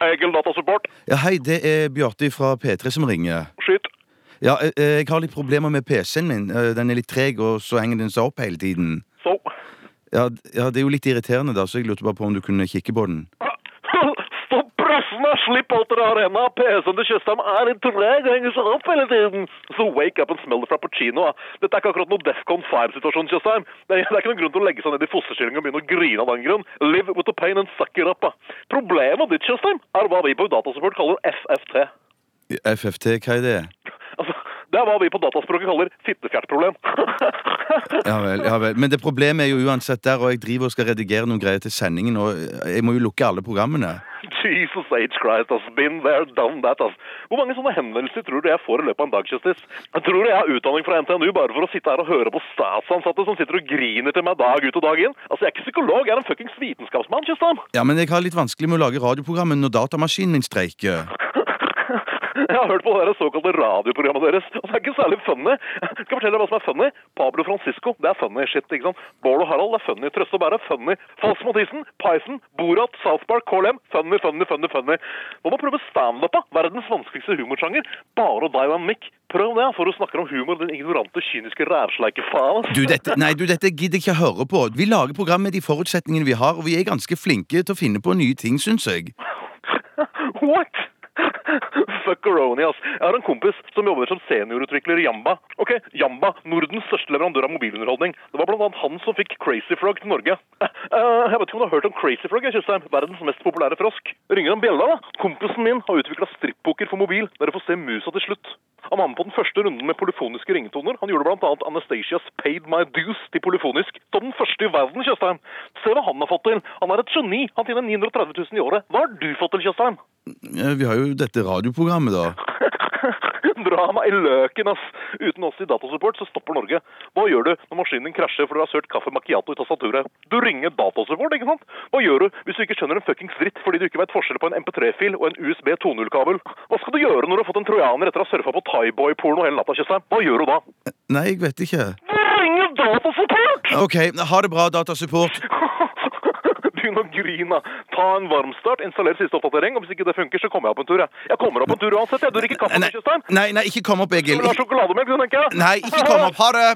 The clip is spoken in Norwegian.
Egil Datasupport. Ja, Hei, det er Bjarte fra P3 som ringer. Skyt. Ja, eh, eh, Jeg har litt problemer med PC-en min. Eh, Den er litt treg, og så henger den seg opp hele tiden. Så. Ja, ja, Det er jo litt irriterende, da, så jeg lurte bare på om du kunne kikke på den. Stopp pressene! Slipp alt dere har ennå! PC-en til Tjøstheim er i treg og henger seg opp hele tiden. Så wake up and smell the frappuccino. Dette er ikke akkurat noe Defcon 5-situasjon, Tjøstheim. Det er, det ikke noen grunn til å legge seg ned i fosterstilling og begynne å grine av den grunn. Live with the pain and suck it up. Problemet ditt, Tjøstheim, er hva vi på Datasupport kaller FFT. FFT, hva er det? Altså, det er hva vi på dataspråket kaller fittefjertproblem. Ja vel, ja vel. Men det problemet er jo uansett der, og jeg driver og skal redigere noen greier til sendingen, og jeg må jo lukke alle programmene. Jesus H. Christ, has Been there, done that, ass. Hvor mange sånne henvendelser tror du jeg får i løpet av en dag, Kjøstis? Tror jeg har utdanning fra NTNU bare for å sitte her og høre på statsansatte som sitter og griner til meg dag ut og dag inn. Altså, jeg er ikke psykolog, jeg er en fuckings vitenskapsmann, Kjøstheim. Ja, men jeg har litt vanskelig med å lage radioprogrammet når datamaskinen min streiker. Jeg har hørt på det såkalte radioprogrammet deres, og det er ikke særlig funny. Skal jeg fortelle deg hva som er funny? Pablo Francisco, det er funny shit, ikke sant? Bård og Harald, det er funny. Trøste og Bære, funny. Falsk Mathisen, Python, Borat, South Park, KLM, funny, funny, funny, funny. Hva med å prøve standup? Verdens vanskeligste humorsjanger. Bare deg og en mikk. Prøv det, for du snakker om humor, din ignorante, kyniske rævsleikefaen. faen. Du, dette, nei, du, dette gidder jeg ikke høre på. Vi lager program med de forutsetningene vi har, og vi er ganske flinke til å finne på nye ting, syns jeg. What? Fuckeroni, ass. Jeg har en kompis som jobber som seniorutvikler i Jamba. Ok, Jamba, Nordens største leverandør av mobilunderholdning. Det var annet han som fikk Crazy Frog til Norge. Eh, eh, jeg vet ikke om du har hørt om Crazy Frog, jeg, Tjøstheim. Verdens mest populære frosk. Ringer en bjella, da. Kompisen min har utvikla strippoker for mobil. Dere får se musa til slutt. Han var med på den første runden med polyfoniske ringetoner. Han gjorde annet Anastasias Paid My Dues til polyfonisk. Som den første i verden, Tjøstheim. Se hva han er et geni. Han tjener 930 000 i året. Hva har du fått til, Tjøstheim? Vi har jo dette radioprogrammet, da. Dra meg i løken, ass. Uten oss i Datasupport så stopper Norge. Hva gjør du når maskinen krasjer fordi du har sølt kaffe macchiato i tastaturet? Du ringer Datasupport, ikke sant? Hva gjør du hvis du ikke skjønner en fuckings dritt fordi du ikke vet forskjell på en MP3-fil og en USB 2.0-kabel? Hva skal du gjøre når du har fått en trojaner etter å ha surfa på Thaiboy-porno hele natta, Tjøstheim? Hva gjør du da? Nei, jeg vet ikke. Du ringer Datasupport! OK, ha det bra, Datasupport. Begynn å grine. Ta en varmstart, installer siste oppdatering, og hvis ikke det funker, så kommer jeg opp en tur, jeg. Jeg kommer opp en tur uansett, jeg. Du drikker kaffe, Tjøstheim? nei, nei, ikke kom opp, Du Egil. vil ha sjokolademelk, du, tenker jeg? Nei, ikke kom opp. Ha det.